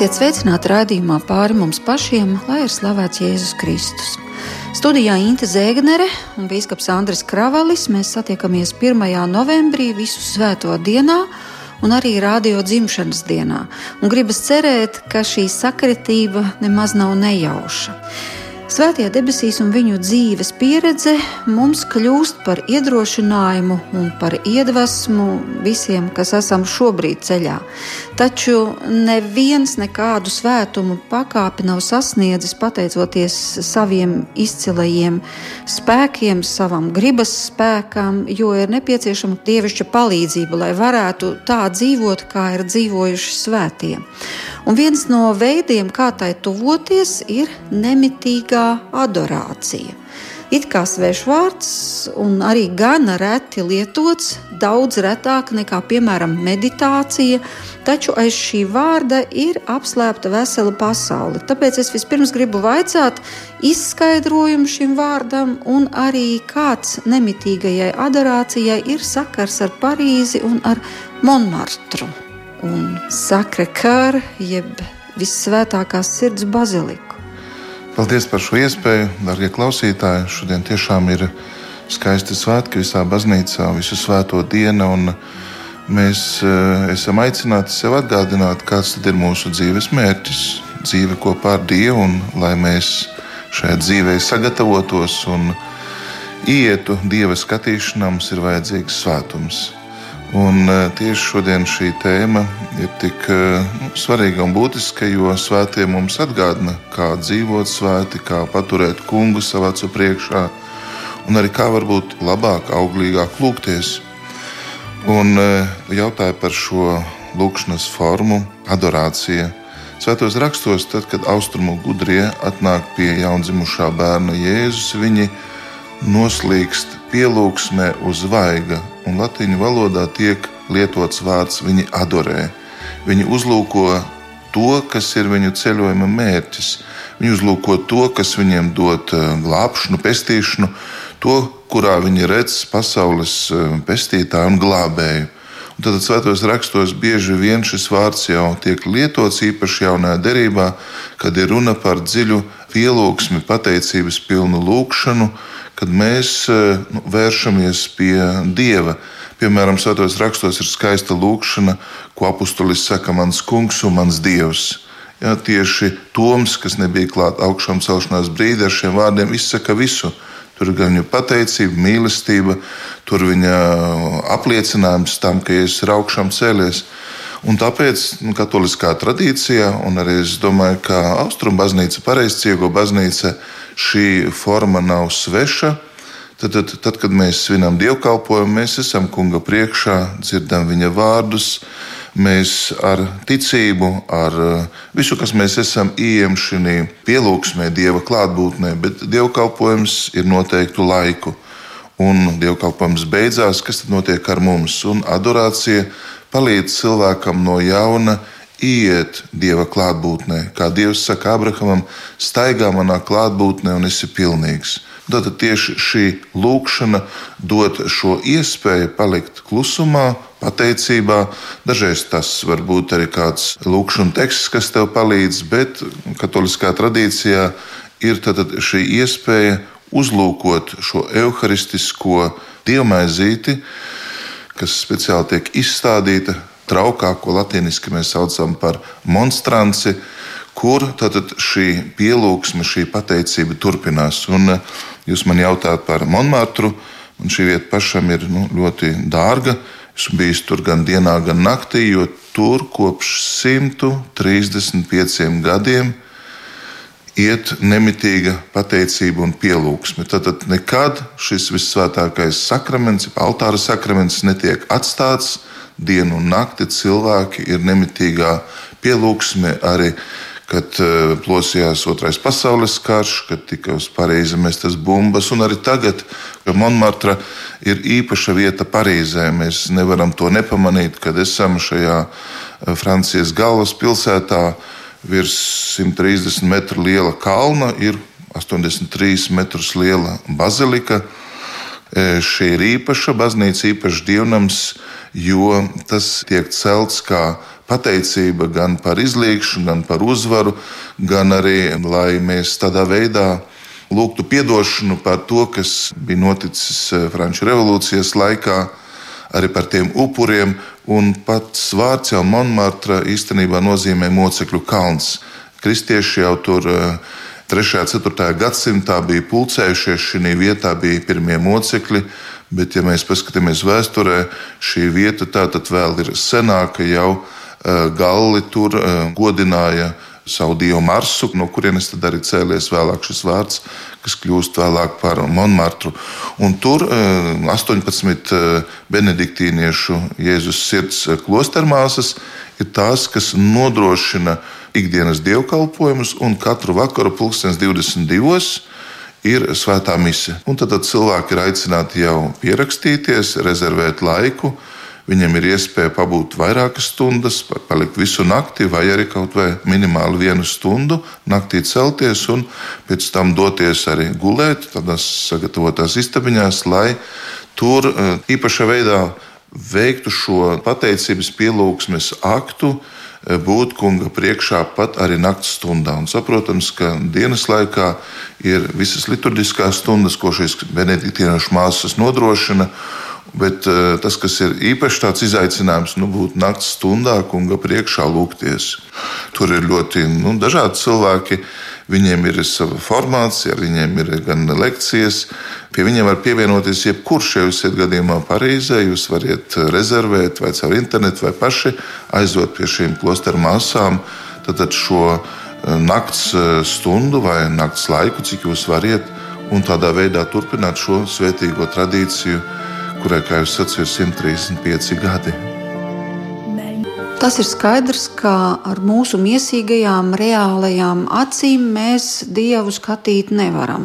Esiet sveicināti raidījumā pāri mums pašiem, lai ir slavēts Jēzus Kristus. Studijā Inte Zēgnere un Bīskaps Andris Kravalis mēs satiekamies 1. novembrī visu svēto dienā un arī radio dzimšanas dienā. Un gribas cerēt, ka šī sakritība nemaz nav nejauša. Svētie debesīs un viņu dzīves pieredze mums kļūst par iedrošinājumu un par iedvesmu visiem, kas esam šobrīd ceļā. Taču neviens nekādu svētumu pakāpi nav sasniedzis pateicoties saviem izcilajiem spēkiem, savam gribas spēkam, jo ir nepieciešama dievišķa palīdzība, lai varētu tā dzīvot, kā ir dzīvojuši svētie. Un viens no veidiem, kā tai tuvoties, ir nemitīgā adorācija. It kā svešvārds, un arī gana reti lietots, daudz retāk nekā, piemēram, meditācija, taču aiz šī vārda ir apslēpta vesela pasaule. Tāpēc es vispirms gribu vaicāt izskaidrojumu šim vārdam, un arī kāds nemitīgajai adorācijai ir sakars ar Parīzi un ar Monmartru un Sakra Kāra, jeb Vissvētākās sirds baziliku. Paldies par šo iespēju, darbie klausītāji. Šodien tiešām ir skaisti svētki visā baznīcā, visu svēto dienu. Mēs uh, esam aicināti sev atgādināt, kāds ir mūsu dzīves mērķis, dzīve kopā ar Dievu, un lai mēs šajā dzīvē sagatavotos un ietu Dieva skatīšanā, mums ir vajadzīgs svētums. Un e, tieši šodien šī tēma ir tik nu, svarīga un būtiska, jo svētie mums atgādina, kā dzīvot svēti, kā paturēt kungu savā acu priekšā, un arī kā varbūt labāk, auglīgāk lūgties. Un e, jautāja par šo lūkšanas formu, adorāciju. Svētos rakstos, tad, kad austrumu gudrie atnāk pie jaundzimušā bērna Jēzus, viņi noslīkst pielūgsmē uz vaiga, un latviešu valodā tiek lietots vārds viņi adorē. Viņi uzlūko to, kas ir viņu ceļojuma mērķis. Viņi uzlūko to, kas viņiem dod eh, glābšanu, pestīšanu, to, kurā viņi redz pasaules eh, pestītāju un glābēju. Un tad svētos rakstos bieži vien šis vārds jau tiek lietots īpaši jaunajā derībā, kad ir runa par dziļu pielūgsmi, pateicības pilnu lūgšanu, kad mēs e, nu, vēršamies pie Dieva. Piemēram, Svētos rakstos ir skaista lūkšana, ko apustulis saka, mans kungs un mans dievs. Jā, tieši Toms, kas nebija klāts augšām celšanās brīdī, ar šiem vārdiem izsaka visu. Tur ir gan viņa pateicība, mīlestība, tur viņa apliecinājums tam, ka es ir augšām cēlies. Un tāpēc nu, katoliskā tradīcijā, un arī es domāju, ka austrumu baznīca, pareizciego baznīca, šī forma nav sveša. Tad, tad, tad, kad mēs svinam dievkalpojumu, mēs esam kunga priekšā, dzirdam viņa vārdus, mēs ar ticību, ar eh, visu, kas mēs esam iemšini pielūgsmē, dieva klātbūtnē, bet dievkalpojums ir noteiktu laiku. Un dievkalpojums beidzās, kas tad notiek ar mums? Un adorācija palīdz cilvēkam no jauna iet Dieva klātbūtnē. Kā Dievs saka Abrahamam, staigā manā klātbūtnē un esi pilnīgs. Tad tieši šī lūkšana dod šo iespēju palikt klusumā, pateicībā. Dažreiz tas var būt arī kāds lūkšanas teksts, kas tev palīdz, bet katoliskā tradīcijā ir šī iespēja uzlūkot šo evaharistisko dievmaizīti, kas speciāli tiek izstādīta traukā, ko latīniski mēs saucam par monstranci, kur tad šī pielūgsme, šī pateicība turpinās. Un eh, jūs man jautājat par Monmartru, un šī vieta pašam ir nu, ļoti dārga. Esmu bijis tur gan dienā, gan naktī, jo tur kopš 135 gadiem iet nemitīga pateicība un pielūgsme. Tad nekad šis visvētākais sakraments, altāra sakraments, netiek atstāts dienu un nakti cilvēki ir nemitīgā pielūgsmē arī. Kad uh, plosījās otrais pasaules karš, kad tika uz Parīzi mestas bumbas, un arī tagad, kad Monmartra ir īpaša vieta Parīzē, mēs nevaram to nepamanīt, kad esam šajā uh, Francijas galvaspilsētā virs 130 metru liela kalna, ir 83 metrus liela bazilika. Uh, šī ir īpaša baznīca, īpašs dievnams, jo tas tiek celts kā pateicība gan par izliekšanu, gan par uzvaru, gan arī, lai mēs tādā veidā lūgtu atdošanu par to, kas bija noticis eh, Frančijas revolūcijas laikā, arī par tiem upuriem. Un pats vārds jau Monmartra īstenībā nozīmē mocekļu kalns. Kristieši jau tur 3. un 4. gadsimtā bija pulcējušies, šī vietā bija pirmie mocekļi. Bet, ja mēs paskatāmies vēsturē, šī vieta tātad vēl ir senāka jau Galli tur godināja savu dievu Marsu, no kurienes tad arī cēlies vēlāk šis vārds, kas kļūst vēlāk par Monmartru. Un tur 18 benediktīniešu Jēzus sirds klostermāsas ir tās, kas nodrošina ikdienas dievkalpojumus, un katru vakaru pulkstenis 22 ir svētā mise. Un tad, tad cilvēki ir aicināti jau pierakstīties, rezervēt laiku Viņam ir iespēja pabūt vairākas stundas, palikt visu nakti, vai arī kaut vai minimāli vienu stundu naktī celties un pēc tam doties arī gulēt tādās sagatavotās istabiņās, lai tur e, īpašā veidā veiktu šo pateicības pielūgsmes aktu būt kunga priekšā pat arī naktas stundā. Un saprotams, ka dienas laikā ir visas liturģiskās stundas, ko šīs benediktīniešu māsas nodrošina. Bet uh, tas, kas ir īpaši tāds izaicinājums, nu, būt naktas stundā, kunga priekšā lūgties. Tur ir ļoti nu, dažādi cilvēki. Viņiem ir sava formācija, viņiem ir gan lekcijas. Pie viņiem var pievienoties jebkurš, ja jūs esat gadījumā Parīzē. Jūs varat rezervēt vai caur internetu, vai paši aizot pie šīm klosteru māsām. Tad šo eh, nakts eh, stundu vai nakts laiku, cik jūs varat, un tādā veidā turpināt šo svētīgo tradīciju kurai, kā jau sacīju, ir 135 gadi. Tas ir skaidrs, ka ar mūsu mīsīgajām, reālajām acīm mēs dievu skatīt nevaram.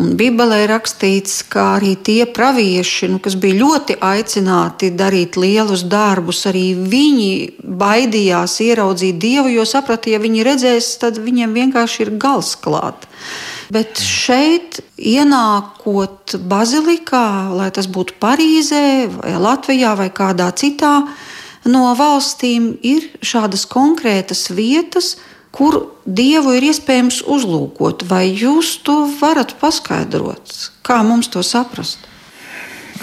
Un Bībelē ir rakstīts, ka arī tie pravieši, nu, kas bija ļoti aicināti darīt lielus darbus, arī viņi baidījās ieraudzīt dievu, jo saprata, ja viņi redzēs, tad viņiem vienkārši ir gals klāt. Bet šeit, ienākot bazilikā, lai tas būtu Parīzē, vai Latvijā, vai kādā citā no valstīm, ir šādas konkrētas vietas, kur dievu ir iespējams uzlūkot. Vai jūs to varat paskaidrot? Kā mums to saprast?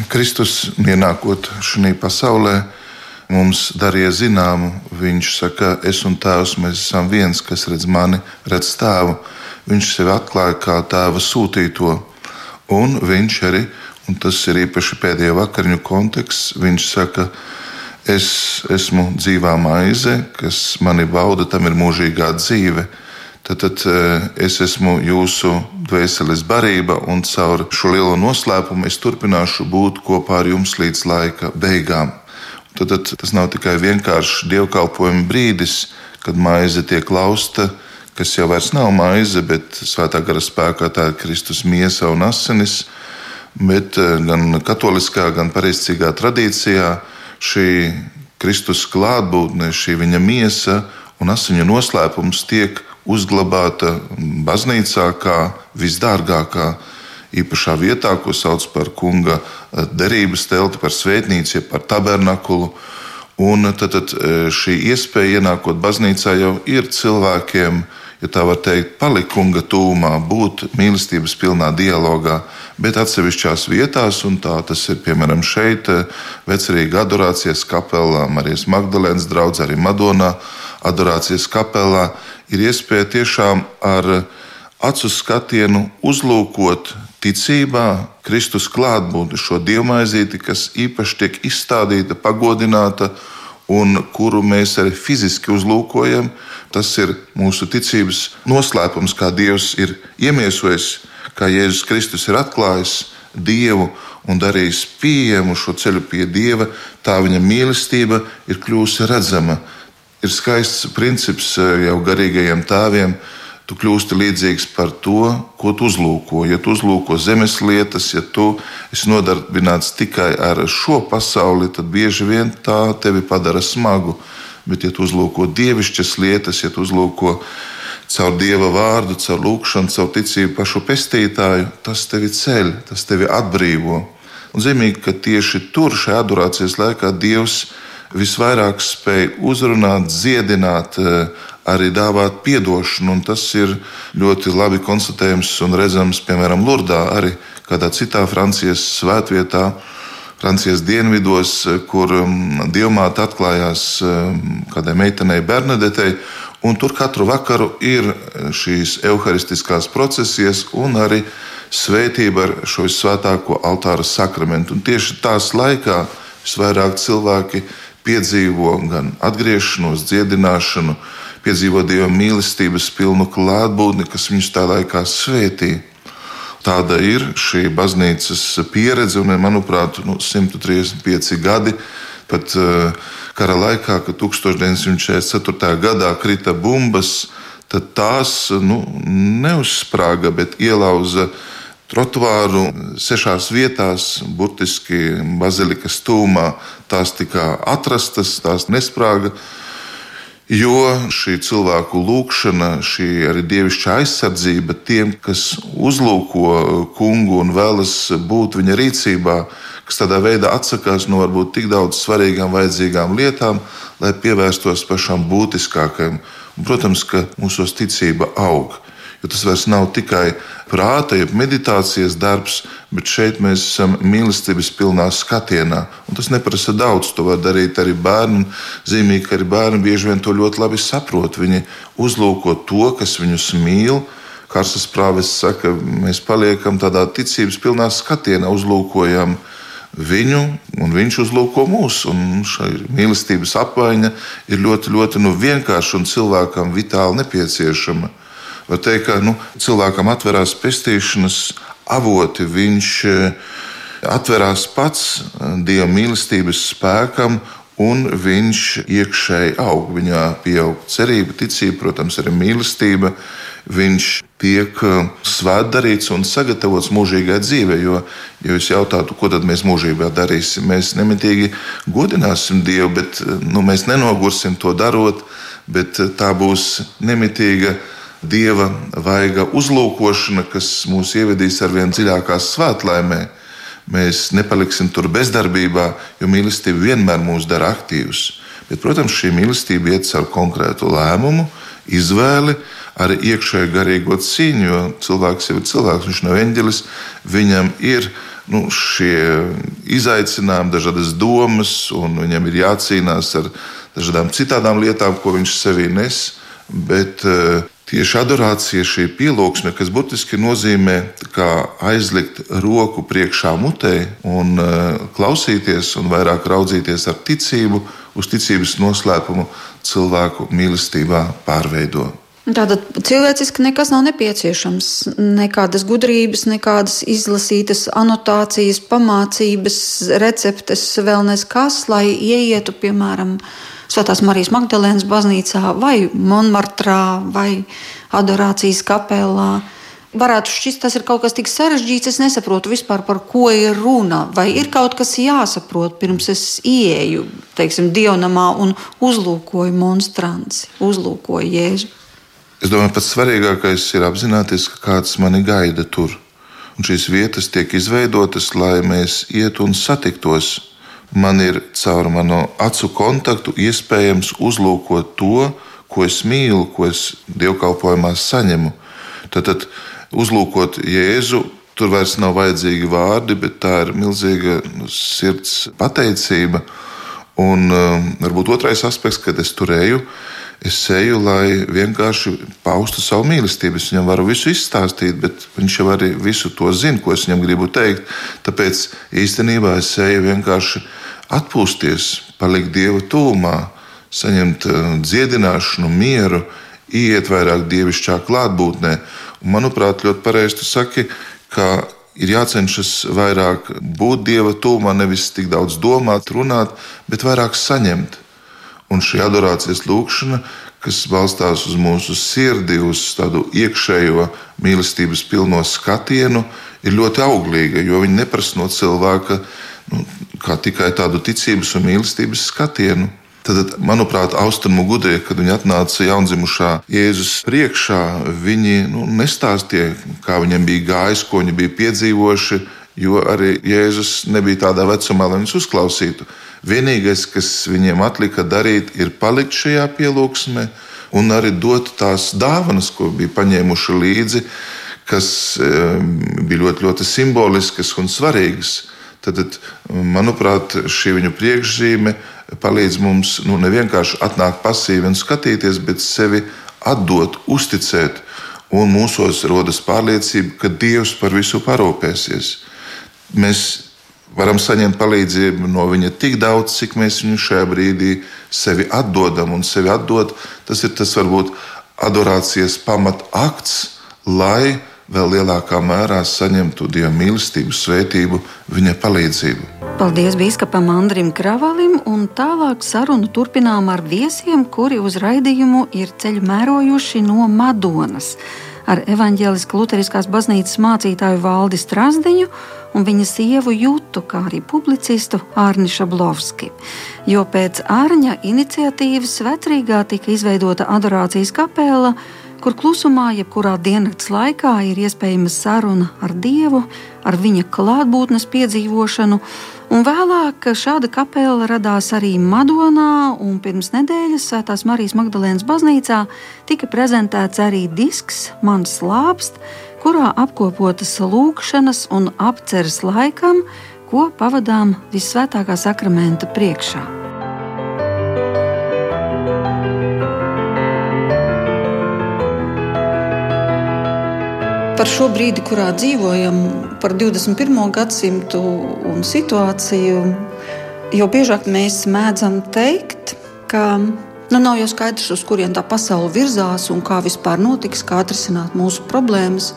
Kristus ienākot šajā pasaulē, mums darīja zināmu. Viņš saka, es un tēvs, mēs esam viens, kas redz mani, redz tēvu viņš sevi atklāja kā tēva sūtīto. Un viņš arī, un tas ir īpaši pēdējo vakariņu konteksts, viņš saka, es esmu dzīvā maize, kas mani bauda, tam ir mūžīgā dzīve. Tad, tad eh, es esmu jūsu dvēseles barība, un caur šo lielo noslēpumu es turpināšu būt kopā ar jums līdz laika beigām. Tad, tad tas nav tikai vienkāršs dievkalpojuma brīdis, kad maize tiek lausta, kas jau vairs nav maize, bet svētā gara spēkā tā ir Kristus miesa un asinis. Bet eh, gan katoliskā, gan pareizcīgā tradīcijā šī Kristus klātbūtne, šī viņa miesa un asiņu noslēpums tiek uzglabāta baznīcā kā visdārgākā īpašā vietā, ko sauc par kunga eh, derības telti, par svētnīcu, par tabernakulu. Un tad, tad eh, šī iespēja ienākot baznīcā jau ir cilvēkiem, ja tā var teikt, palikt kunga tūmā, būt mīlestības pilnā dialogā, bet atsevišķās vietās, un tā tas ir piemēram šeit, vecerīga adorācijas kapelā, Marijas Magdalēnas draugs, arī Madonā adorācijas kapelā, ir iespēja tiešām ar acu skatienu uzlūkot ticībā Kristus klātbūtni, šo dievmaizīti, kas īpaši tiek izstādīta, pagodināta un kuru mēs arī fiziski uzlūkojam. Tas ir mūsu ticības noslēpums, kā Dievs ir iemiesojis, kā Jēzus Kristus ir atklājis Dievu un darījis pieejamu šo ceļu pie Dieva. Tā viņa mīlestība ir kļuvusi redzama. Ir skaists princips eh, jau garīgajiem tēviem tu kļūsti līdzīgs par to, ko tu uzlūko. Ja tu uzlūko zemes lietas, ja tu esi nodarbināts tikai ar šo pasauli, tad bieži vien tā tevi padara smagu. Bet, ja tu uzlūko dievišķas lietas, ja tu uzlūko caur dieva vārdu, caur lūgšanu, caur ticību pašu pestītāju, tas tevi ceļ, tas tevi atbrīvo. Un zīmīgi, ka tieši tur, šajā adorācijas laikā, Dievs visvairāk spēj uzrunāt, dziedināt, arī dāvāt atdošanu. Tas ir ļoti labi konstatējams un redzams, piemēram, Lurdā, arī kādā citā Francijas svētvietā. Francijas dienvidos, kur um, dievmāte atklājās um, kādai meitenei Bernadetei, un tur katru vakaru ir šīs evaharistiskās procesijas un arī svētība ar šo svētāko altāra sakramentu. Un tieši tās laikā visvairāk cilvēki piedzīvo gan atgriešanos, dziedināšanu, piedzīvo Dieva mīlestības pilnu klātbūtni, kas viņus tā laikā svētīja. Tāda ir šī baznīcas pieredze, un, manuprāt, nu, 135 gadi pat uh, kara laikā, kad 1944. gadā krita bumbas, tad tās nu, neuzsprāga, bet ielauza trotuāru sešās vietās, burtiski bazilikas tūmā. Tās tika atrastas, tās nesprāga. Jo šī cilvēku lūkšana, šī arī dievišķa aizsardzība tiem, kas uzlūko kungu un vēlas būt viņa rīcībā, kas tādā veidā atsakās no varbūt tik daudz svarīgām, vajadzīgām lietām, lai pievērstos pašam būtiskākajam. Un, protams, ka mūsos ticība aug. Jo tas vairs nav tikai prāta, jeb meditācijas darbs, bet šeit mēs esam mīlestības pilnā skatienā. Un tas neprasa daudz. To var darīt arī bērni. Zīmīgi, ka arī bērni bieži vien to ļoti labi saprot. Viņi uzlūko to, kas viņus mīl. Karsas prāvis saka, mēs paliekam tādā ticības pilnā skatienā, uzlūkojam viņu, un viņš uzlūko mūsu. Šai mīlestības apmaiņa ir ļoti, ļoti nu, vienkārša un cilvēkam vitāli nepieciešama. Var teikt, ka nu, cilvēkam atverās pestīšanas avoti, viņš eh, atverās pats eh, dieva mīlestības spēkam. Un viņš iekšēji aug, viņā pieaug cerība, ticība, protams, arī mīlestība. Viņš tiek eh, svētdarīts un sagatavots mūžīgai dzīvei. Jo, ja jūs jautātu, ko tad mēs mūžībā darīsim, mēs nemitīgi godināsim Dievu, bet nu, mēs nenogursim to darot, bet tā būs nemitīga dieva vaiga uzlūkošana, kas mūs ievedīs ar vien dziļākā svētlaimē. Mēs nepaliksim tur bezdarbībā, jo mīlestība vienmēr mūs dara aktīvus. Bet, protams, šī mīlestība iet caur konkrētu lēmumu, izvēli, arī iekšēju garīgo cīņu, jo cilvēks jau ir cilvēks, viņš nav eņģelis, viņam ir nu, šie izaicinājumi, dažādas domas, un viņam ir jācīnās ar dažādām citām lietām, ko viņš sevī nes. Bet uh, Tieši adorācija, šī pielūgsme, kas burtiski nozīmē aizlikt roku priekšā mutē un uh, klausīties, un vairāk raudzīties ar ticību, uz ticības noslēpumu cilvēku mīlestībā pārveido. Tātad cilvēciski nekas nav nepieciešams. Nekādas gudrības, nekādas izlasītas anotācijas, pamācības, receptes, vēl nekas, lai ieietu, piemēram, Svētās Marijas Magdalēnas baznīcā, vai Monmartrā, vai Adorācijas kapelā. Varētu šķist, tas ir kaut kas tik sarežģīts, es nesaprotu vispār, par ko ir runa. Vai ir kaut kas jāsaprot, pirms es ieeju, teiksim, dievnamā un uzlūkoju monstranci, uzlūkoju jēzu. Es domāju, pats svarīgākais ir apzināties, ka kāds mani gaida tur. Un šīs vietas tiek izveidotas, lai mēs ietu un satiktos man ir caur manu acu kontaktu iespējams uzlūkot to, ko es mīlu, ko es dievkalpojumā saņemu. Tad, tad uzlūkot Jēzu, tur vairs nav vajadzīgi vārdi, bet tā ir milzīga nu, sirds pateicība. Un um, varbūt otrais aspekts, kad es tur eju, es eju, lai vienkārši paustu savu mīlestību. Es viņam varu visu izstāstīt, bet viņš jau arī visu to zina, ko es viņam gribu teikt. Tāpēc īstenībā es eju vienkārši atpūsties, palikt Dieva tūmā, saņemt eh, dziedināšanu, mieru, iet vairāk dievišķā klātbūtnē. Un, manuprāt, ļoti pareizi tu saki, ka ir jācenšas vairāk būt Dieva tūmā, nevis tik daudz domāt, runāt, bet vairāk saņemt. Un šī adorācijas lūkšana, kas balstās uz mūsu sirdi, uz tādu iekšējo mīlestības pilno skatienu, ir ļoti auglīga, jo viņi neprasa no cilvēka nu, tikai tādu ticības un mīlestības skatienu. Tad, manuprāt, austrumu gudrie, kad viņi atnāca jaundzimušā Jēzus priekšā, viņi nu, nestāstīja, kā viņiem bija gājis, ko viņi bija piedzīvojuši, jo arī Jēzus nebija tādā vecumā, lai viņus uzklausītu. Vienīgais, kas viņiem atlika darīt, ir palikt šajā pielūgsmē un arī dot tās dāvanas, ko bija paņēmuši līdzi, kas bija ļoti, ļoti simboliskas un svarīgas. Tad, manuprāt, šī viņu priekšzīme palīdz mums nu, ne vienkārši atnākt pasīvi un skatīties, bet sevi atdot, uzticēt. Un mūsos rodas pārliecība, ka Dievs par visu parūpēsies. Mēs varam saņemt palīdzību no viņa tik daudz, cik mēs viņu šajā brīdī sevi atdodam. Un sevi atdot, tas ir tas varbūt adorācijas pamatakts, lai vēl lielākā mērā saņemtu Dieva mīlestību, svētību, viņa palīdzību. Paldies Bīskapam Andrim Kravalim, un tālāk sarunu turpinām ar viesiem, kuri uz raidījumu ir ceļu mērojuši no Madonas ar evaņģēlisku Lutheriskās baznīcas mācītāju Valdi Strasdiņu un viņa sievu Jutu, kā arī publicistu Ārni Šablovski. Jo pēc Ārņa iniciatīvas Vecrīgā tika izveidota adorācijas kapela, kur klusumā, jebkurā diennakts laikā ir iespējama saruna ar Dievu, ar viņa klātbūtnes piedzīvošanu. Un vēlāk šāda kapela radās arī Madonā, un pirms nedēļas Svētās Marijas Magdalēnas baznīcā tika prezentēts arī disks Mans slāpst, kurā apkopotas lūkšanas un apceres laikam, ko pavadām visvētākā sakramenta priekšā. par šo brīdi, kurā dzīvojam, par 21. gadsimtu un situāciju, jo biežāk mēs mēdzam teikt, ka nu, nav jau skaidrs, uz kurien tā pasaule virzās un kā vispār notiks, kā atrisināt mūsu problēmas.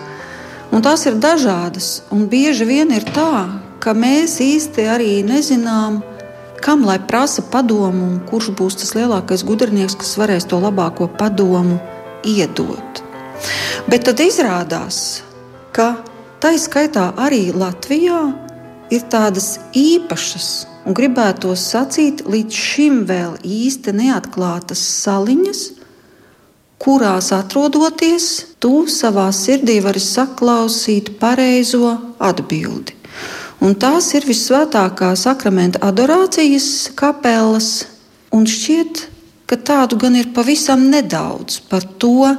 Un tās ir dažādas, un bieži vien ir tā, ka mēs īsti arī nezinām, kam lai prasa padomu, un kurš būs tas lielākais gudrinieks, kas varēs to labāko padomu iedot. Bet tad izrādās, ka tā izskaitā arī Latvijā ir tādas īpašas, un gribētu sacīt, līdz šim vēl īsti neatklātas saliņas, kurās atrodoties, tu savā sirdī vari saklausīt pareizo atbildi. Un tās ir visvētākā sakramenta adorācijas kapelas, un šķiet, ka tādu gan ir pavisam nedaudz par to,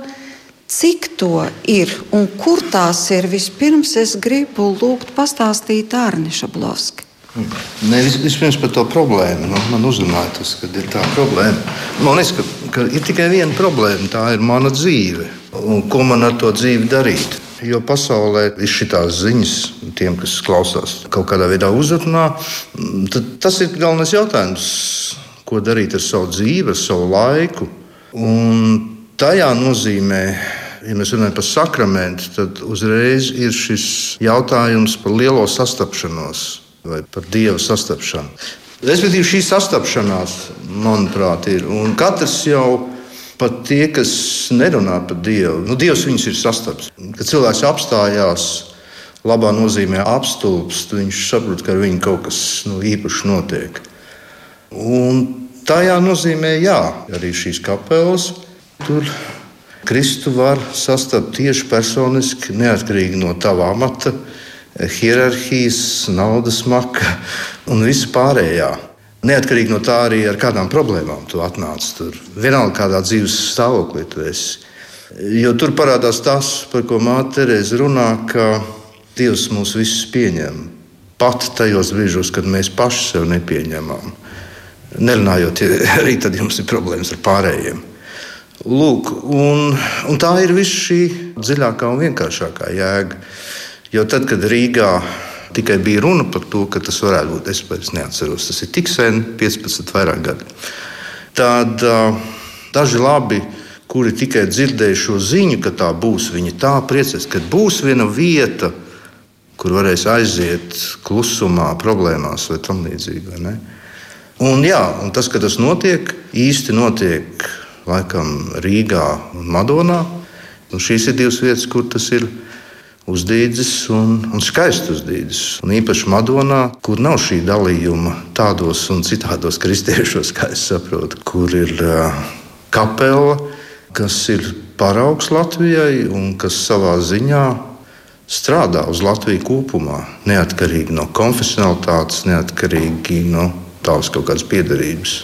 Cik to ir un kur tās ir? Vispirms es gribu lūgt pastāstīt Arniša Blavski. Ne, vispirms par to problēmu. Nu, man uzrunāja tas, ka ir tā problēma. Man liekas, ka, ka ir tikai viena problēma. Tā ir mana dzīve. Un ko man ar to dzīvi darīt? Jo pasaulē ir šīs ziņas, tiem, kas klausās, kaut kādā veidā uzrunā. Tas ir galvenais jautājums, ko darīt ar savu dzīvi, ar savu laiku. Un tajā nozīmē ja mēs runājam par sakramentu, tad uzreiz ir šis jautājums par lielo sastapšanos vai par dievu sastapšanu. Respektīvi, šī sastapšanās, manuprāt, ir. Un katrs jau pat tie, kas nerunā par Dievu, nu, Dievs viņus ir sastaps. Kad cilvēks apstājās, labā nozīmē apstulbst, viņš saprot, ka ar viņu kaut kas nu, īpašs notiek. Un tajā nozīmē, jā, arī šīs kapelas tur Kristu var sastapt tieši personiski, neatkarīgi no tava amata, hierarhijas, naudas maka un visa pārējā. Neatkarīgi no tā arī ar kādām problēmām tu atnāc tur. Vienalga, kādā dzīves stāvoklī tu esi. Jo tur parādās tas, par ko Māte Terēze runā, ka Dievs mūs visus pieņem. Pat tajos brīžos, kad mēs paši sev nepieņemam. Nerunājot, arī tad jums ir problēmas ar pārējiem. Lūk, un, un tā ir viss šī dziļākā un vienkāršākā jēga. Jo tad, kad Rīgā tikai bija runa par to, ka tas varētu būt, es pēc neatceros, tas ir tik sen, 15, vairāk gadi. Tad daži labi, kuri tikai dzirdēja šo ziņu, ka tā būs, viņi tā priecēs, ka būs viena vieta, kur varēs aiziet klusumā, problēmās vai tam līdzīgi. Un, jā, un tas, ka tas notiek, īsti notiek laikam Rīgā un Madonā. Un šīs ir divas vietas, kur tas ir uzdīdzis un, un skaists uzdīdzis. Un īpaši Madonā, kur nav šī dalījuma tādos un citādos kristiešos, kā es saprotu, kur ir uh, kapela, kas ir paraugs Latvijai un kas savā ziņā strādā uz Latviju kopumā, neatkarīgi no konfesionalitātes, neatkarīgi no tavas kaut kādas piedarības.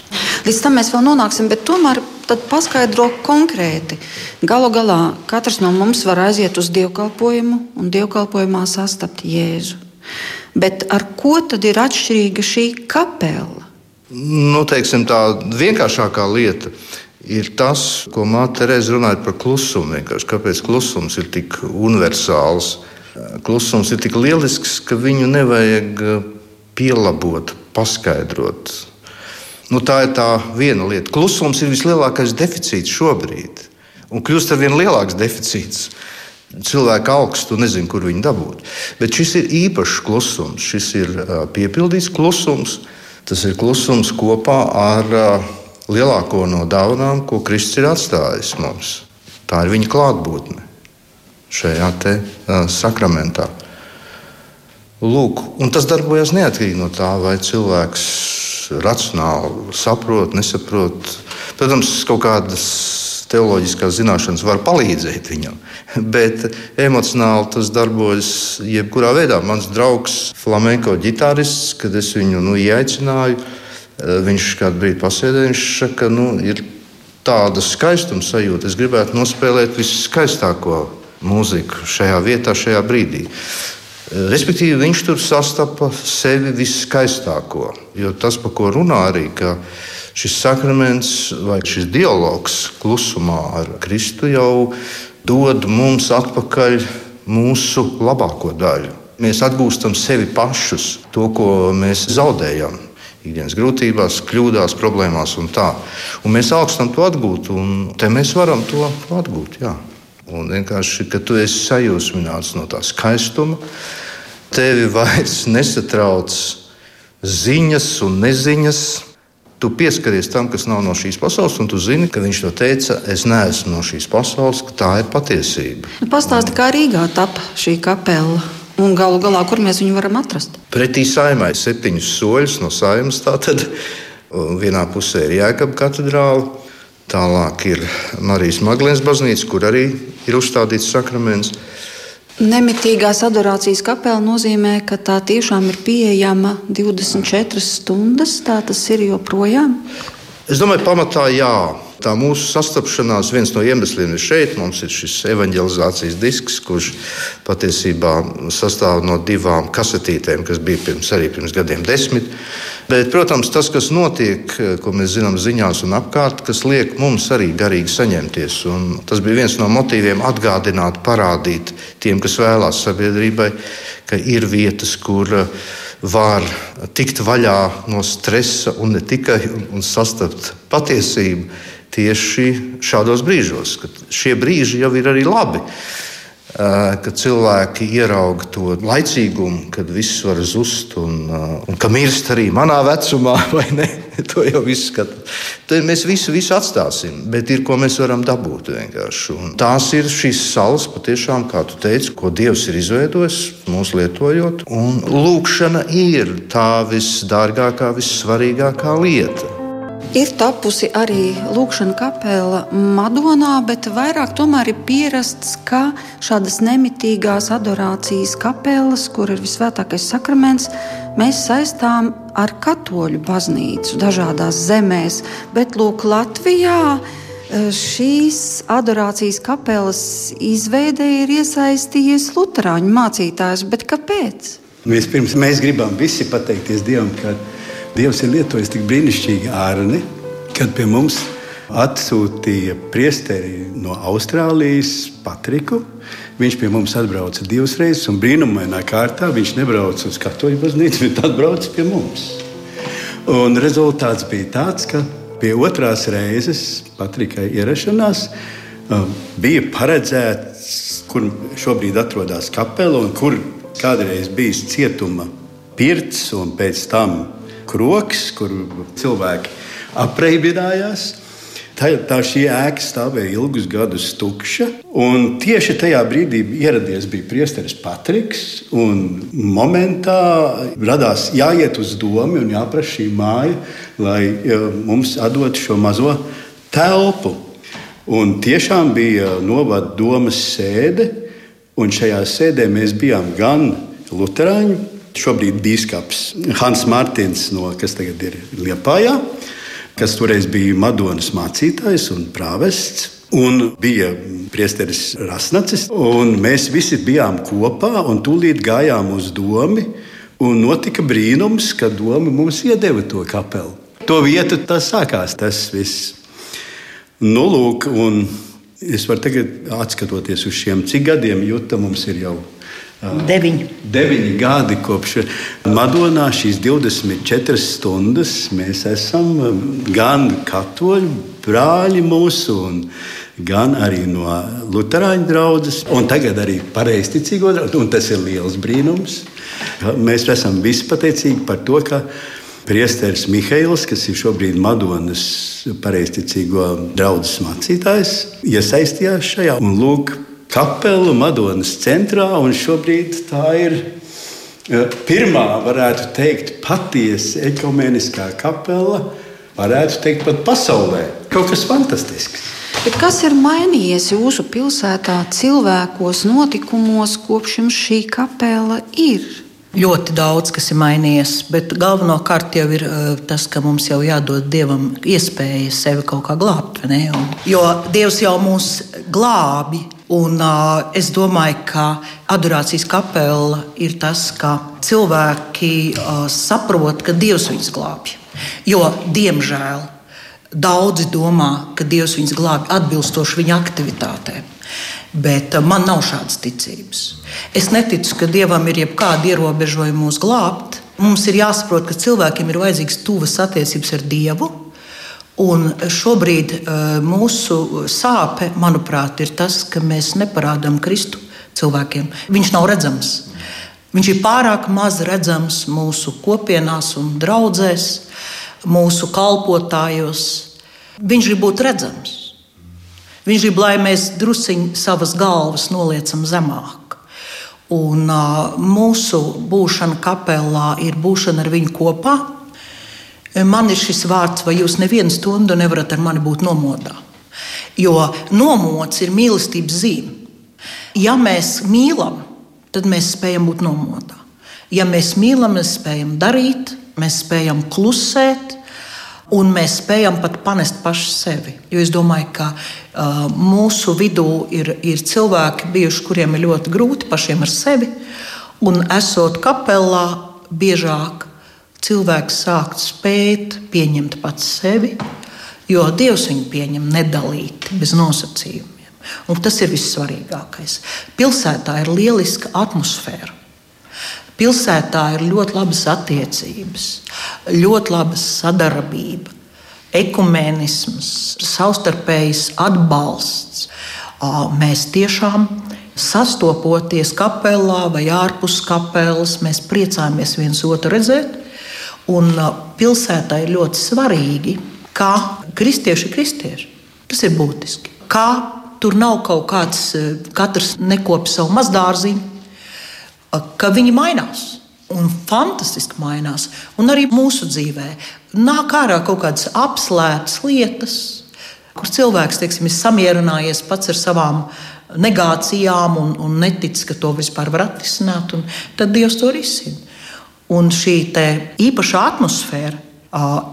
Līdz tam mēs vēl nonāksim, bet tomēr paskaidro konkrēti. Galu galā katrs no mums var aiziet uz dievkalpojumu un dievkalpojumā sastapt Jēzu. Bet ar ko tad ir atšķirīga šī kapela? Nu, teiksim, tā vienkāršākā lieta ir tas, ko Māte Terēza runāja par klusumu. Kāpēc klusums ir tik universāls? Klusums ir tik lielisks, ka viņu nevajag pielabot, paskaidrot. Nu, tā ir tā viena lieta. Klusums ir vislielākais deficīts šobrīd, un kļūst ar vien lielāks deficīts. Cilvēki augstu nezinu, kur viņi dabūt. Bet šis ir īpašs klusums, šis ir piepildīts klusums. Tas ir klusums kopā ar lielāko no dāvanām, ko Kristus ir atstājis mums. Tā ir viņa klātbūtne šajā te, sakramentā. Lūk, tas darbojas neatkarīgi no tā, vai cilvēks racionāli saprot, nesaprot. Protams, kaut kādas teoloģiskās zināšanas var palīdzēt viņam, bet emocionāli tas darbojas jebkurā veidā. Mans draugs, flamenko ģitārists, kad es viņu nu, ieaicināju, viņš kādu brīdi pasēdēja, viņš saka, nu, ir tāda skaistuma sajūta. Es gribētu nospēlēt viskaistāko mūziku šajā vietā, šajā brīdī. Respektīvi, viņš tur sastapa sevi viskaistāko. Jo tas, par ko runā arī, ka šis sakraments vai šis dialogs klusumā ar Kristu jau dod mums atpakaļ mūsu labāko daļu. Mēs atgūstam sevi pašus, to, ko mēs zaudējam. Ikdienas grūtībās, kļūdās, problēmās un tā. Un mēs augstam to atgūt, un te mēs varam to atgūt. Jā. Un vienkārši, kad tu esi sajūsmināts no tā skaistuma, tevi vairs nesatrauc ziņas un neziņas. Tu pieskaries tam, kas nav no šīs pasaules, un tu zini, ka viņš to teica. Es neesmu no šīs pasaules, ka tā ir patiesība. Nu, Pastāsti, kā Rīgā tapa šī kapela. Un galu galā, kur mēs viņu varam atrast? Pretī saimai septiņus soļus no saimas. Tātad vienā pusē ir Jēkabā katedrāle, tālāk ir Marijas Maglēnas baznīca, kur arī ir uzstādīts sakraments. Nemitīgās adorācijas kapela nozīmē, ka tā tiešām ir pieejama 24 stundas. Tā tas ir joprojām. Es domāju, pamatā jā. Tā mūsu sastapšanās viens no iemesliem ir šeit. Mums ir šis evanģelizācijas disks, kurš patiesībā sastāv no divām kasetītēm, kas bija pirms, arī pirms gadiem desmit. Bet, protams, tas, kas notiek, ko mēs zinām ziņās un apkārt, kas liek mums arī garīgi saņemties. Un tas bija viens no motīviem atgādināt, parādīt tiem, kas vēlās sabiedrībai, ka ir vietas, kur var tikt vaļā no stresa un ne tikai un sastapt patiesību tieši šādos brīžos. Šie brīži jau ir arī labi. Kad cilvēki ierauga to laicīgumu, kad viss var zust un, un ka mirst arī manā vecumā, vai ne? To jau viss skatās. Tad mēs visu, visu atstāsim, bet ir ko mēs varam dabūt vienkārši. Un tās ir šīs salas, patiešām, kā tu teici, ko Dievs ir izveidojis mūsu lietojot. Un lūkšana ir tā visdārgākā, vissvarīgākā lieta. Ir tapusi arī lūkšana kapela Madonā, bet vairāk tomēr ir pierasts, ka šādas nemitīgās adorācijas kapelas, kur ir visvētākais sakraments, mēs saistām ar katoļu baznīcu dažādās zemēs. Bet lūk, Latvijā eh, šīs adorācijas kapelas izveidē ir iesaistījies Lutāņu mācītājs. Bet kāpēc? Vispirms mēs gribam visi pateikties Dievam, ka Dievs ir lietojis tik brīnišķīgi ārni, kad pie mums atsūtīja priesteri no Austrālijas, Patriku. Viņš pie mums atbrauca divas reizes, un brīnumainā kārtā viņš nebrauca uz katoļu baznīcu, bet atbrauca pie mums. Un rezultāts bija tāds, ka pie otrās reizes Patrikai ierašanās um, bija paredzēts, kur šobrīd atrodas kapela un kur kādreiz bijis cietuma pirts un pēc tam kroks, kur cilvēki apreibinājās. Tā, tā šī ēka stāvēja ilgus gadus tukša. Tieši tajā brīdī ieradies bija priesteris Patriks. Momentā radās jāiet uz domu un jāprasa šī māja, lai mums atdot šo mazo telpu. Un tiešām bija novada domas sēde. Un šajā sēdē mēs bijām gan Lutāņi, šobrīd biskups Hans Martins, no, kas tagad ir Liepājā, kas toreiz bija Madonas mācītājs un prāvests. Un bija priesteris Rasnacis, un mēs visi bijām kopā un tūlīt gājām uz domu. Un notika brīnums, ka doma mums iedeva to kapelu. To vietu tas sākās, tas viss. Nu, lūk, un es varu tagad, skatoties uz šiem, cik gadiem jūta mums ir jau. Deviņi. Deviņi gadi kopš Madonā šīs 24 stundas mēs esam gan katoļu brāļi mūsu, gan arī no Lutāņu draugas, un tagad arī pareizticīgo draugu. Tas ir liels brīnums. Mēs esam vispateicīgi par to, ka Priesteris Mihails, kas ir šobrīd Madonas pareizticīgo draugu mācītājs, iesaistījās šajā un lūk, kapelu Madonas centrā. Šobrīd tā ir e, pirmā, varētu teikt, patiesa ekumeniskā kapela, varētu teikt, pat pasaulē. Kaut kas fantastisks. Bet kas ir mainījies jūsu pilsētā, cilvēkos, notikumos, kopš jums šī kapela ir? Ļoti daudz kas ir mainījies, bet galvenokārt jau ir uh, tas, ka mums jau jādod Dievam iespēja sevi kaut kā glābt. Un, jo Dievs jau mūs glābi. Un, uh, es domāju, ka adorācijas kapela ir tas, ka cilvēki uh, saprot, ka Dievs viņus glābj. Jo, diemžēl, daudzi domā, ka Dievs viņus glābj atbilstoši viņa aktivitātēm. Bet man nav šādas ticības. Es neticu, ka Dievam ir jebkāda ierobežojuma mūs glābt. Mums ir jāsaprot, ka cilvēkiem ir vajadzīgas tuvas attiecības ar Dievu. Un šobrīd uh, mūsu sāpe, manuprāt, ir tas, ka mēs neparādām Kristu cilvēkiem. Viņš nav redzams. Viņš ir pārāk maz redzams mūsu kopienās un draudzēs, mūsu kalpotājos. Viņš grib būt redzams. Viņš grib, lai mēs druskuļi savas galvas noliecam zemāk. Un, uh, mūsu būšana kapelā ir būšana ar viņu kopā. Man ir šis vārds, vai jūs nevienu stundu nevarat ar mani būt nomodā. Jo nomods ir mīlestības zīme. Ja mēs mīlam, tad mēs spējam būt nomodā. Ja mēs mīlam, mēs spējam darīt, mēs spējam klusēt, un mēs spējam pat panest paši sevi. Jo es domāju, ka uh, mūsu vidū ir, ir cilvēki, bijuši, kuriem ir ļoti grūti pašiem ar sevi, un esot kapelā, biežāk cilvēks sākt spēt pieņemt pats sevi, jo Dievs viņu pieņem nedalīti, bez nosacījumiem. Un tas ir vissvarīgākais. Pilsētā ir lieliska atmosfēra. Pilsētā ir ļoti labas attiecības, ļoti laba sadarbība, ekumenisms, savstarpējs atbalsts. Mēs tiešām sastopoties kapelā vai ārpus kapelas, mēs priecājamies viens otru redzēt. Un pilsētā ir ļoti svarīgi, kā kristieši ir kristieši. Tas ir būtiski. Kā tur nav kaut kāds, katrs nekopja savu mazdārziņu, ka viņi mainās. Un fantastiski mainās. Un arī mūsu dzīvē nāk ārā kaut kādas apslēptas lietas, kur cilvēks teiksim, ir samierinājies pats ar savām negācijām un, un netic, ka to vispār var atrisināt. Tad Dievs to risina. Un šī īpašā atmosfēra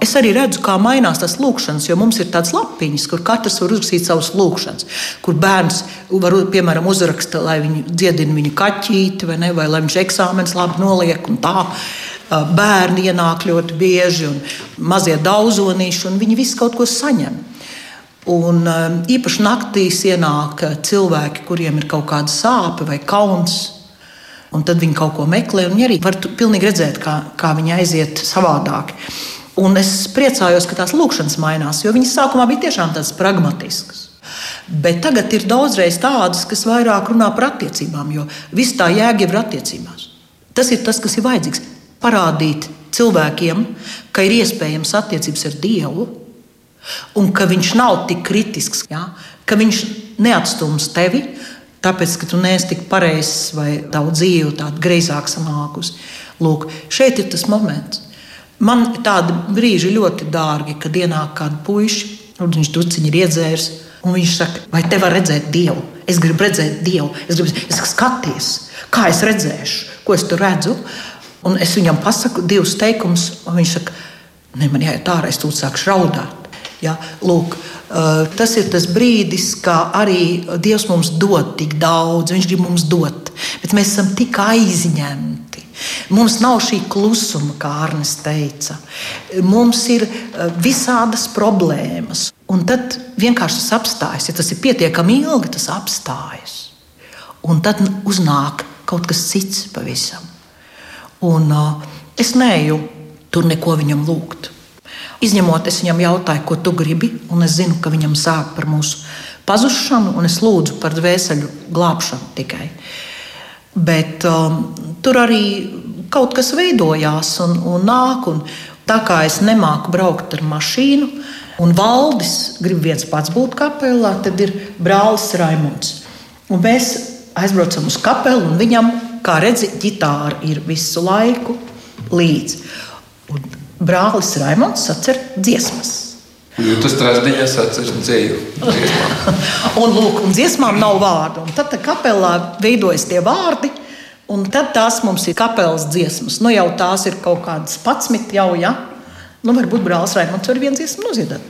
Es arī redzu, kā mainās tas lūkšanas, jo mums ir tādas lapiņas, kur katrs var uzrakstīt savus lūkšanas, kur bērns var, piemēram, uzrakstīt, lai viņi dziedina viņa kaķīti, vai, ne, vai lai viņš eksāmenis labi noliek. Bērni ienāk ļoti bieži, un mazie daudzonīši, un viņi visi kaut ko saņem. Un, īpaši naktīs ienāk cilvēki, kuriem ir kaut kāda sāpe vai kauns. Un tad viņi kaut ko meklē, un viņi arī var pilnīgi redzēt, kā, kā viņi aiziet savādāk. Un es priecājos, ka tās lūkšanas mainās, jo viņas sākumā bija tiešām tādas pragmatiskas. Bet tagad ir daudzreiz tādas, kas vairāk runā par attiecībām, jo viss tā jēga ir attiecībās. Tas ir tas, kas ir vajadzīgs. Parādīt cilvēkiem, ka ir iespējams attiecības ar Dievu, un ka Viņš nav tik kritisks, ja? ka Viņš neatstums tevi, tāpēc, ka tu neesi tik pareizs vai tavu dzīve tāda greizāk sanākusi. Lūk, šeit ir tas moments. Man tādi brīži ļoti dārgi, kad ienāk kāda puiša, un viņš tuciņi ir iedzēris, un viņš saka, vai te var redzēt Dievu? Es gribu redzēt Dievu, es gribu es skaties, kā es redzēšu, ko es tur redzu. Un es viņam pasaku divus teikumus, un viņš saka, ne, man jāiet ārā, es tūlīt sākšu raudāt. Ja? Lūk, tas ir tas brīdis, kad arī Dievs mums dod tik daudz, Viņš grib mums dot, bet mēs esam tik aizņemti. Mums nav šī klusuma, kā Arnēs teica. Mums ir visādas problēmas. Un tad vienkārši tas apstājas. Ja tas ir pietiekami ilgi, tas apstājas. Un tad uznāk kaut kas cits pavisam. Un, uh, es neju tur neko viņam lūgt. Izņemot, es viņam jautāju, ko tu gribi, un es zinu, ka viņam sāk par mūsu pazušanu, un es lūdzu par dvēseli glābšanu tikai. Bet um, tur arī kaut kas veidojās un, un nāk. Un tā kā es nemāku braukt ar mašīnu, un valdis grib viens pats būt kapelā, tad ir brālis Raimons. Un mēs aizbraucam uz kapelu, un viņam, kā redzat, ģitāra ir visu laiku līdzi. Brālis Raimons atcer dziesmas. Jo tas trešdienās atceras dzēju. un, lūk, un dziesmām nav vārdu. Un tad kapelā veidojas tie vārdi, un tad tās mums ir kapelas dziesmas. Nu jau tās ir kaut kādas patsmit jau, ja? Nu varbūt brālis Raimons var viens dziesmu noziedāt.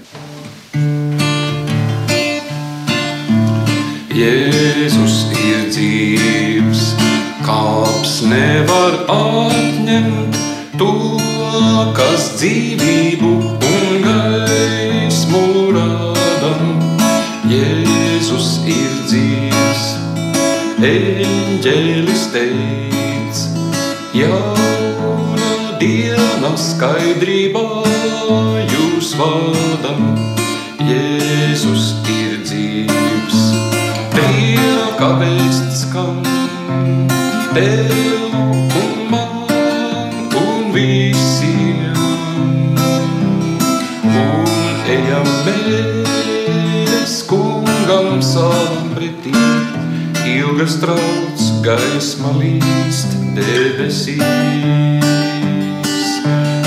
Jēzus ir dzīves, kāps nevar atņemt to, kas dzīvību un gaismu rada. Jēzus ir dzīves, eņģelis teic, jauna diena skaidrībā jūs vada. Jēzus ir dzīves, diena kā vēsts skan, tev ilgas trauc gaisma līst debesīs.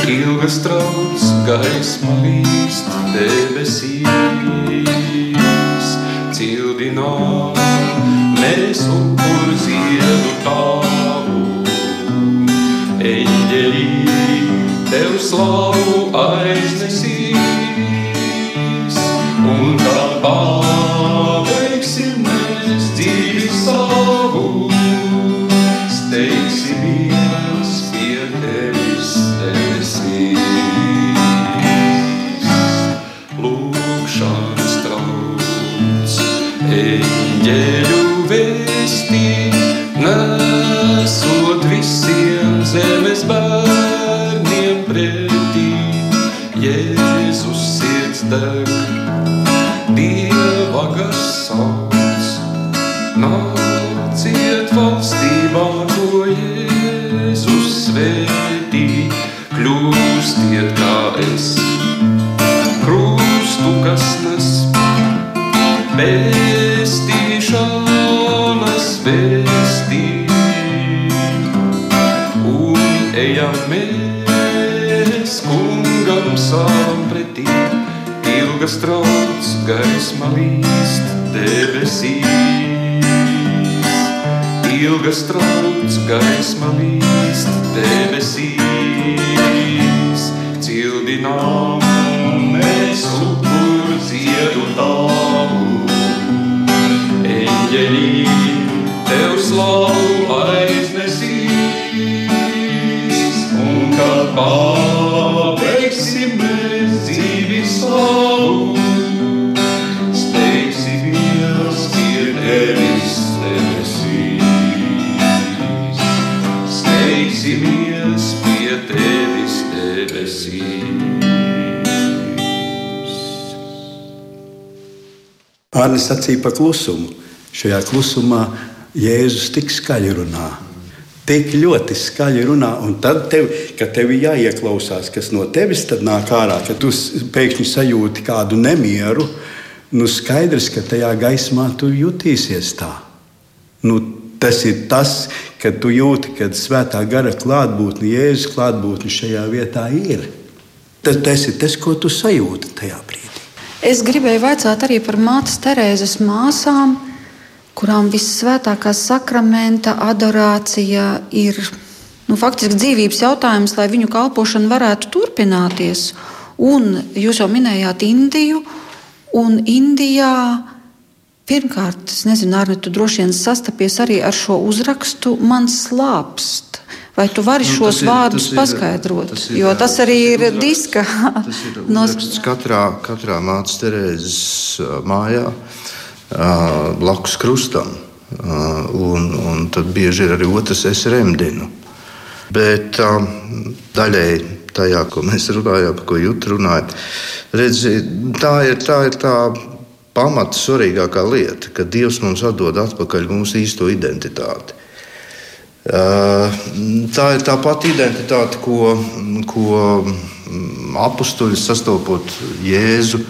Ilgas trauc gaisma līst debesīs. Cildinām mēs upur ziedu tavu. Eņģeļi tev slavu aiznesīs. Un kā pestīšanas vēstī. Un ejam mēs kungam savam pretī, ilgas trauc gaisma līst debesīs. Ilgas trauc gaisma līst debesīs. Cildinām slavu aiznesīs. Un kad pabeigsim mēs dzīvi savu, steigsimies pie tevis debesīs. Steigsimies pie tevis debesīs. Arnēs sacīja par klusumu. Šajā klusumā Jēzus tik skaļi runā. Tik ļoti skaļi runā, un tad, tev, kad tev ir jāieklausās, kas no tevis nāk ārā, kad tu pēkšņi sajūti kādu nemieru, nu skaidrs, ka tajā gaismā tu jutīsies tā. Nu, tas ir tas, kad tu jūti, ka svētā gara klātbūtne, Jēzus klātbūtne šajā vietā ir. Tas, tas ir tas, ko tu sajūti tajā brīdī. Es gribēju vaicāt arī par mātes Terēzes māsām, kurām visvētākā sakramenta adorācija ir nu, faktiski dzīvības jautājums, lai viņu kalpošana varētu turpināties. Un jūs jau minējāt Indiju, un Indijā pirmkārt, es nezinu, Arne, tu droši vien sastapies arī ar šo uzrakstu Man slāpst. Vai tu vari nu, šos ir, vārdus tas ir, paskaidrot? Tas ir, jo tas arī ir uzraksts, diska. Tas ir uzraksts katrā, katrā mācības Terēzes mājā, blakus krustam. Un, un tad bieži ir arī otrs es remdinu. Bet daļēji tajā, ko mēs runājām, par ko jūtu runājot, redzi, tā ir tā, ir tā pamata svarīgākā lieta, ka Dievs mums atdod atpakaļ mūsu īsto identitāti. Tā ir tā pati identitāte, ko, ko apstuļi sastopot Jēzu,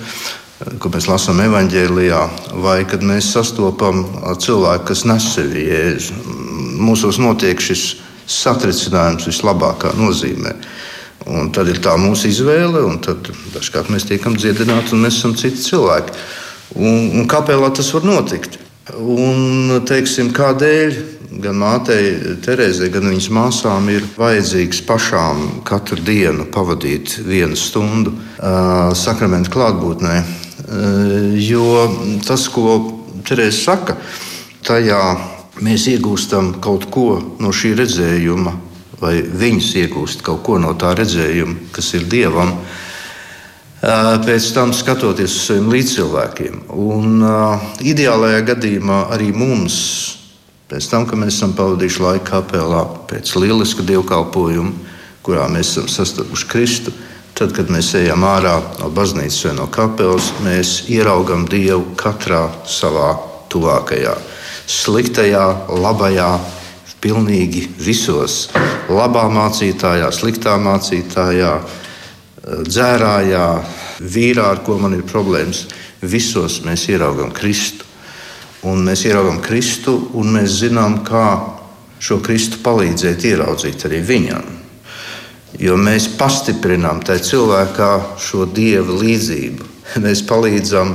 ko mēs lasām evanģēlijā, vai kad mēs sastopam cilvēku, kas nes sevi Jēzu. Mūsos notiek šis satricinājums vislabākā nozīmē. Un tad ir tā mūsu izvēle, un dažkārt mēs tiekam dziedināti, un mēs esam citi cilvēki. Un, un kāpēc tas var notikt? Un, teiksim, kādēļ gan mātei Terēzei, gan viņas māsām ir vajadzīgs pašām katru dienu pavadīt vienu stundu uh, sakramentu klātbūtnē. Uh, jo tas, ko Terēze saka, tajā mēs iegūstam kaut ko no šī redzējuma, vai viņas iegūst kaut ko no tā redzējuma, kas ir dievam. Pēc tam skatoties uz saviem līdzcilvēkiem. Un, uh, ideālajā gadījumā arī mums Pēc tam, kad mēs esam pavadījuši laiku kapelā, pēc lieliska dievkalpojuma, kurā mēs esam sastapuši Kristu, tad, kad mēs ejam ārā no baznīcas vai no kapelas, mēs ieraugam Dievu katrā savā tuvākajā, sliktajā, labajā, pilnīgi visos. Labā mācītājā, sliktā mācītājā, dzērājā, vīrā, ar ko man ir problēmas. Visos mēs ieraugam Kristu. Un mēs ieraugām Kristu, un mēs zinām, kā šo Kristu palīdzēt ieraudzīt arī viņam. Jo mēs pastiprinām tajā cilvēkā šo dieva līdzību. Mēs palīdzam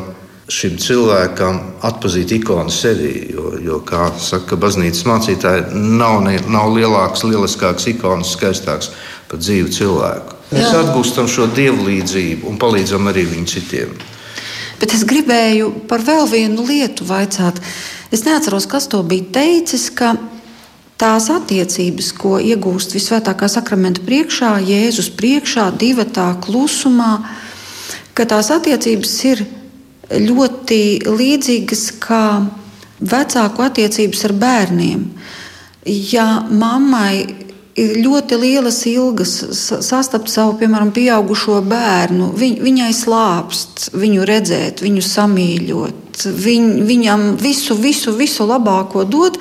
šim cilvēkam atpazīt ikonu sevi. Jo, jo kā saka baznīcas mācītāji, nav, ne, nav lielāks, lieliskāks ikonas, skaistāks par dzīvu cilvēku. Mēs Jā. atgūstam šo dievu līdzību un palīdzam arī viņu citiem. Bet es gribēju par vēl vienu lietu vaicāt. Es neatceros, kas to bija teicis, ka tās attiecības, ko iegūst visvētākā sakramenta priekšā, Jēzus priekšā, divi tā klusumā, ka tās attiecības ir ļoti līdzīgas kā vecāku attiecības ar bērniem. Ja mammai ir ļoti lielas ilgas sastapt savu, piemēram, pieaugušo bērnu, viņ, viņai slāpst, viņu redzēt, viņu samīļot, viņ, viņam visu, visu, visu labāko dot,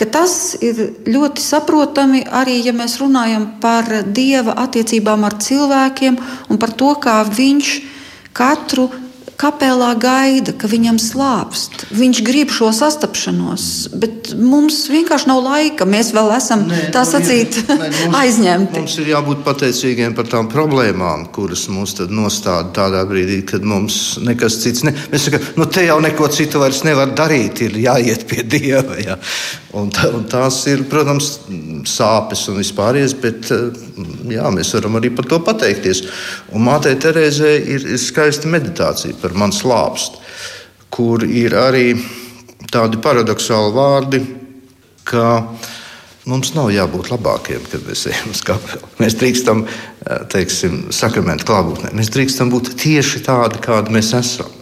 tas ir ļoti saprotami arī, ja mēs runājam par Dieva attiecībām ar cilvēkiem un par to, kā viņš katru kapelā gaida, ka viņam slāpst. Viņš grib šo sastapšanos, bet mums vienkārši nav laika. Mēs vēl esam nē, tā sacīt, nē, mums, aizņemti. Mums ir jābūt pateicīgiem par tām problēmām, kuras mums nostāda tādā brīdī, kad mums nekas cits. Ne... Mēs sakām, nu te jau neko citu vairs nevar darīt, ir jāiet pie Dieva. Jā. Un, tā, un tās ir, protams, sāpes un vispārējais, bet jā, mēs varam arī par to pateikties. Un Mātei Terēzē ir, ir skaista meditācija par manu slāpstu, kur ir arī tādi paradoxāli vārdi, ka mums nav jābūt labākiem, kad mēs ejam uz kapelu. Mēs drīkstam, teiksim, sakramentu klātbūtnē. Mēs drīkstam būt tieši tādi, kādi mēs esam.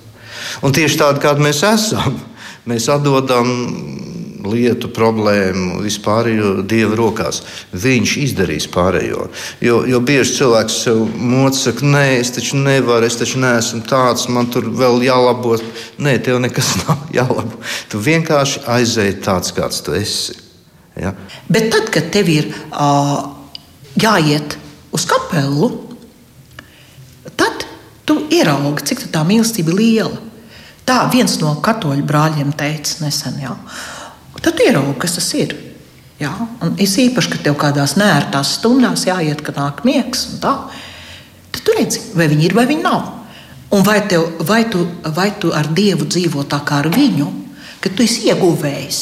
Un tieši tādi, kādi mēs esam, mēs atdodam lietu, problēmu, vispārējo Dieva rokās. Viņš izdarīs pārējo. Jo, jo bieži cilvēks sev mocīja, nē, es taču nevaru, es taču neesmu tāds, man tur vēl jālabo. Nē, tev nekas nav jālabo. Tu vienkārši aizēji tāds, kāds tu esi. Ja? Bet tad, kad tev ir uh, jāiet uz kapelu, tad tu ieraugi, cik tā mīlestība ir liela. Tā viens no katoļu brāļiem teica nesen. Jā. Tad ieraugi, kas tas ir. Jā, un es īpaši, ka tev kādās nērtās stundās jāiet, kad nāk miegs, tā, tad tu redzi, vai viņi ir vai viņi nav. Un vai, tev, vai, tu, vai tu ar Dievu dzīvo tā kā ar viņu, ka tu esi ieguvējis.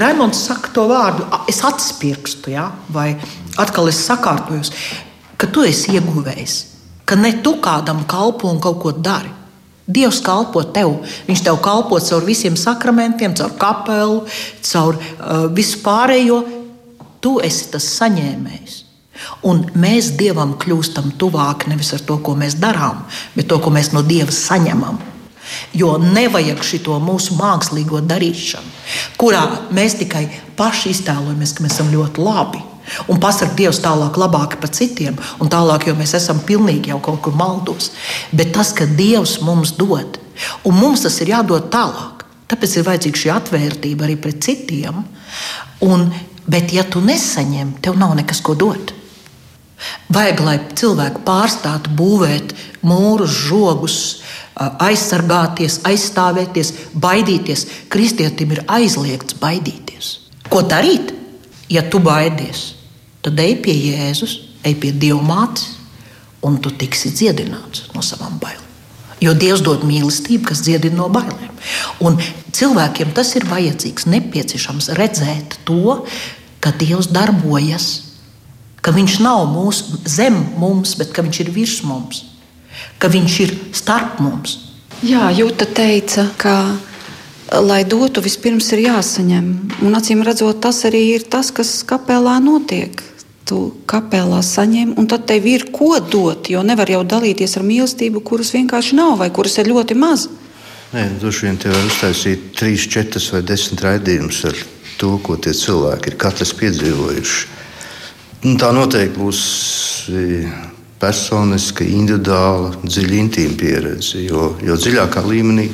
Raimons saka to vārdu, es atspirkstu, ja? vai atkal es sakārtojos, ka tu esi ieguvējis, ka ne tu kādam kalpo un kaut ko dari. Dievs kalpo tev. Viņš tev kalpo caur visiem sakramentiem, caur kapelu, caur uh, visu pārējo. Tu esi tas saņēmējs. Un mēs Dievam kļūstam tuvāk nevis ar to, ko mēs darām, bet to, ko mēs no Dieva saņemam. Jo nevajag šo mūsu mākslīgo darīšanu, kurā mēs tikai paši iztēlojamies, ka mēs esam ļoti labi. Un pasakot, Dievs tālāk labāk par citiem, un tālāk, jo mēs esam pilnīgi jau kaut kur maldos. Bet tas, ka Dievs mums dod, un mums tas ir jādod tālāk, tāpēc ir vajadzīga šī atvērtība arī pret citiem. Un, bet, ja tu nesaņem, tev nav nekas ko dot. Vajag, lai cilvēki pārstātu būvēt mūrus, žogus, aizsargāties, aizstāvēties, baidīties. Kristietim ir aizliegts baidīties. Ko darīt, ja tu baidies? Tad ej pie Jēzus, ej pie Dieva mātes, un tu tiksi dziedināts no savām bailēm. Jo Dievs dod mīlestību, kas dziedina no bailēm. Un cilvēkiem tas ir vajadzīgs, nepieciešams redzēt to, ka Dievs darbojas ka viņš nav mūsu zem mums, bet ka viņš ir virs mums, ka viņš ir starp mums. Jā, Jūta teica, ka, lai dotu, vispirms ir jāsaņem. Un acīm redzot, tas arī ir tas, kas kapelā notiek. Tu kapelā saņem, un tad tev ir ko dot, jo nevar jau dalīties ar mīlestību, kuras vienkārši nav vai kuras ir ļoti maz. Nē, droši vien te var uztaisīt trīs, četras vai desmit raidījumus ar to, ko tie cilvēki ir katrs piedzīvojuši. Nu, tā noteikti būs e, personiska, individuāla, dziļa, intīma pieredze. Jo, jo dziļākā līmenī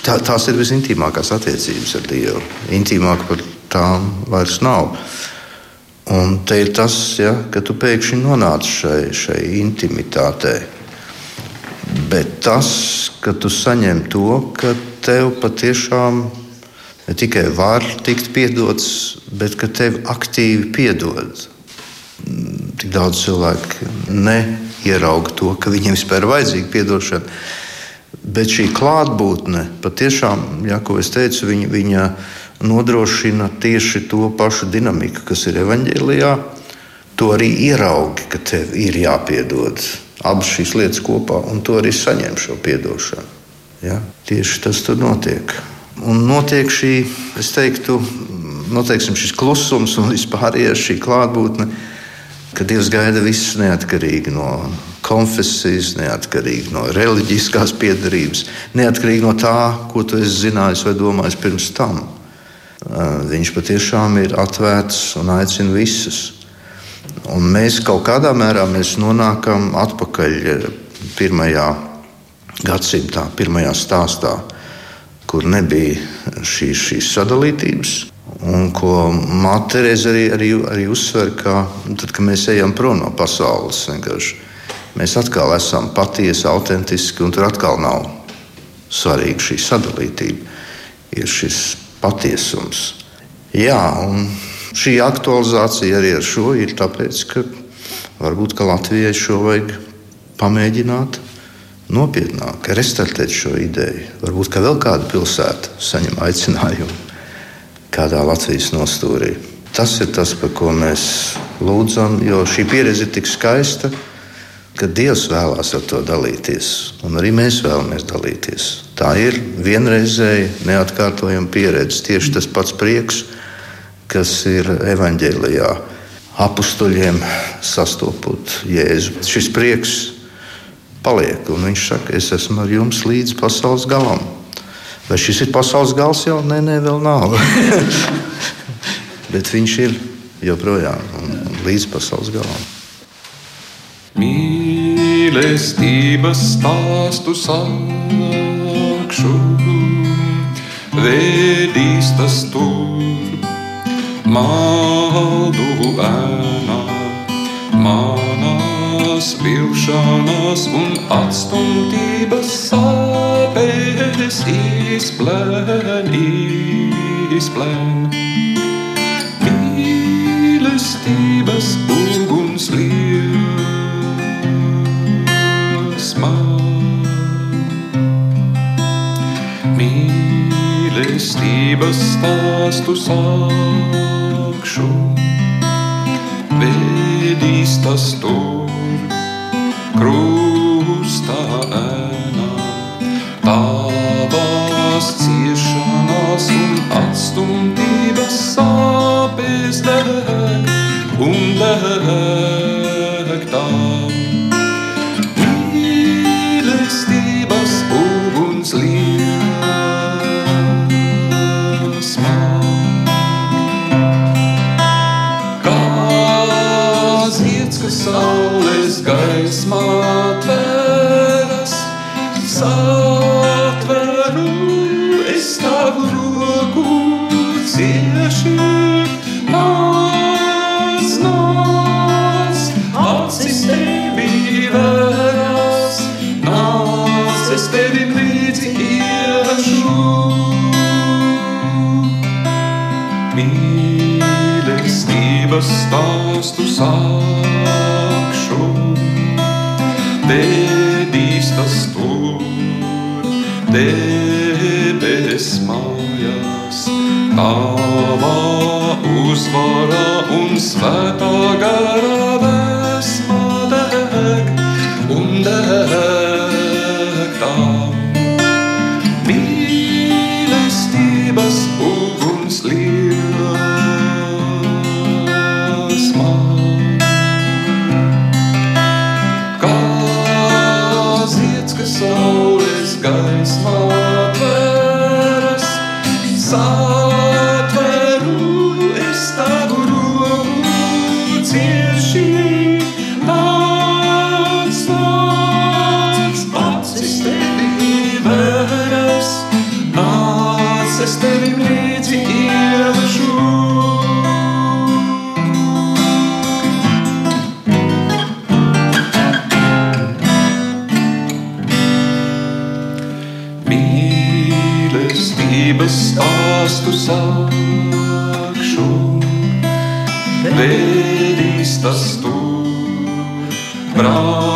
tā, tās ir visintīmākās attiecības ar Dievu. Intīmāk par tām vairs nav. Un te ir tas, ja, ka tu pēkšņi nonāc šai, šai intimitātei. Bet tas, ka tu saņem to, ka tev patiešām ir ne tikai var tikt piedots, bet ka tevi aktīvi piedod. Tik daudz cilvēku neierauga to, ka viņiem vispār ir vajadzīga atdošana. Bet šī klātbūtne patiešām, ja, ko es teicu, viņa, viņa nodrošina tieši to pašu dinamiku, kas ir evanģēlijā. To arī ieraugi, ka tev ir jāpiedod abas šīs lietas kopā, un to arī saņem šo atdošanu. Ja? Tieši tas tur notiek. Un notiek šī, es teiktu, noteiksim, šis klusums un vispārējais šī klātbūtne, ka Dievs gaida visus neatkarīgi no konfesijas, neatkarīgi no reliģiskās piedarības, neatkarīgi no tā, ko tu esi zinājis vai domājis pirms tam. Viņš patiešām ir atvērts un aicina visus. Un mēs kaut kādā mērā nonākam atpakaļ pirmajā gadsimtā, pirmajā stāstā kur nebija šīs, šīs sadalītības. Un ko Māte arī, arī, arī uzsver, ka tad, kad mēs ejam prom no pasaules, mēs atkal esam patiesi, autentiski, un tur atkal nav svarīga šī sadalītība. Ir šis patiesums. Jā, un šī aktualizācija arī ar šo ir tāpēc, ka varbūt ka Latvijai šo vajag pamēģināt nopietnāk restartēt šo ideju. Varbūt ka vēl kāda pilsēta saņem aicinājumu kādā Latvijas nostūrī. Tas ir tas, par ko mēs lūdzam, jo šī pieredze ir tik skaista, ka Dievs vēlās ar to dalīties, un arī mēs vēlamies dalīties. Tā ir vienreizēja, neatkārtojama pieredze. Tieši tas pats prieks, kas ir evaņģēlijā, apstuļiem sastopot Jēzu. Šis prieks paliek. Un viņš saka, es esmu ar jums līdz pasaules galam. Vai šis ir pasaules gals jau? Nē, nē, vēl nav. Bet viņš ir joprojām līdz pasaules galam. Mīlestības stāstu sākšu, vedīs tas tur, maldu ēnā, manā vilšanās, vilšanās un atstumtības sāpes izplēn, izplēn. Mīlestības uguns liesmā. Mīlestības stāstu sākšu. Vedīs tas tu krūstā ēnā. Tavās ciešanās un atstumtības sāpes dēļ un dēļ. Small. atrastu sākšu, vedīs tas tu, brāl.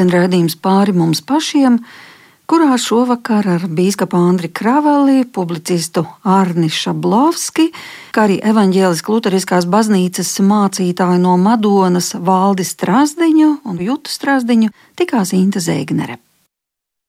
skan raidījums pāri mums pašiem, kurā šovakar ar bīskapu Andriu Kravelī, publicistu Arni Šablovski, kā arī evaņģēliskā Lutheriskās baznīcas mācītāju no Madonas Valdi Strasdiņu un Jutu Strasdiņu tikās Inte Zēgnere.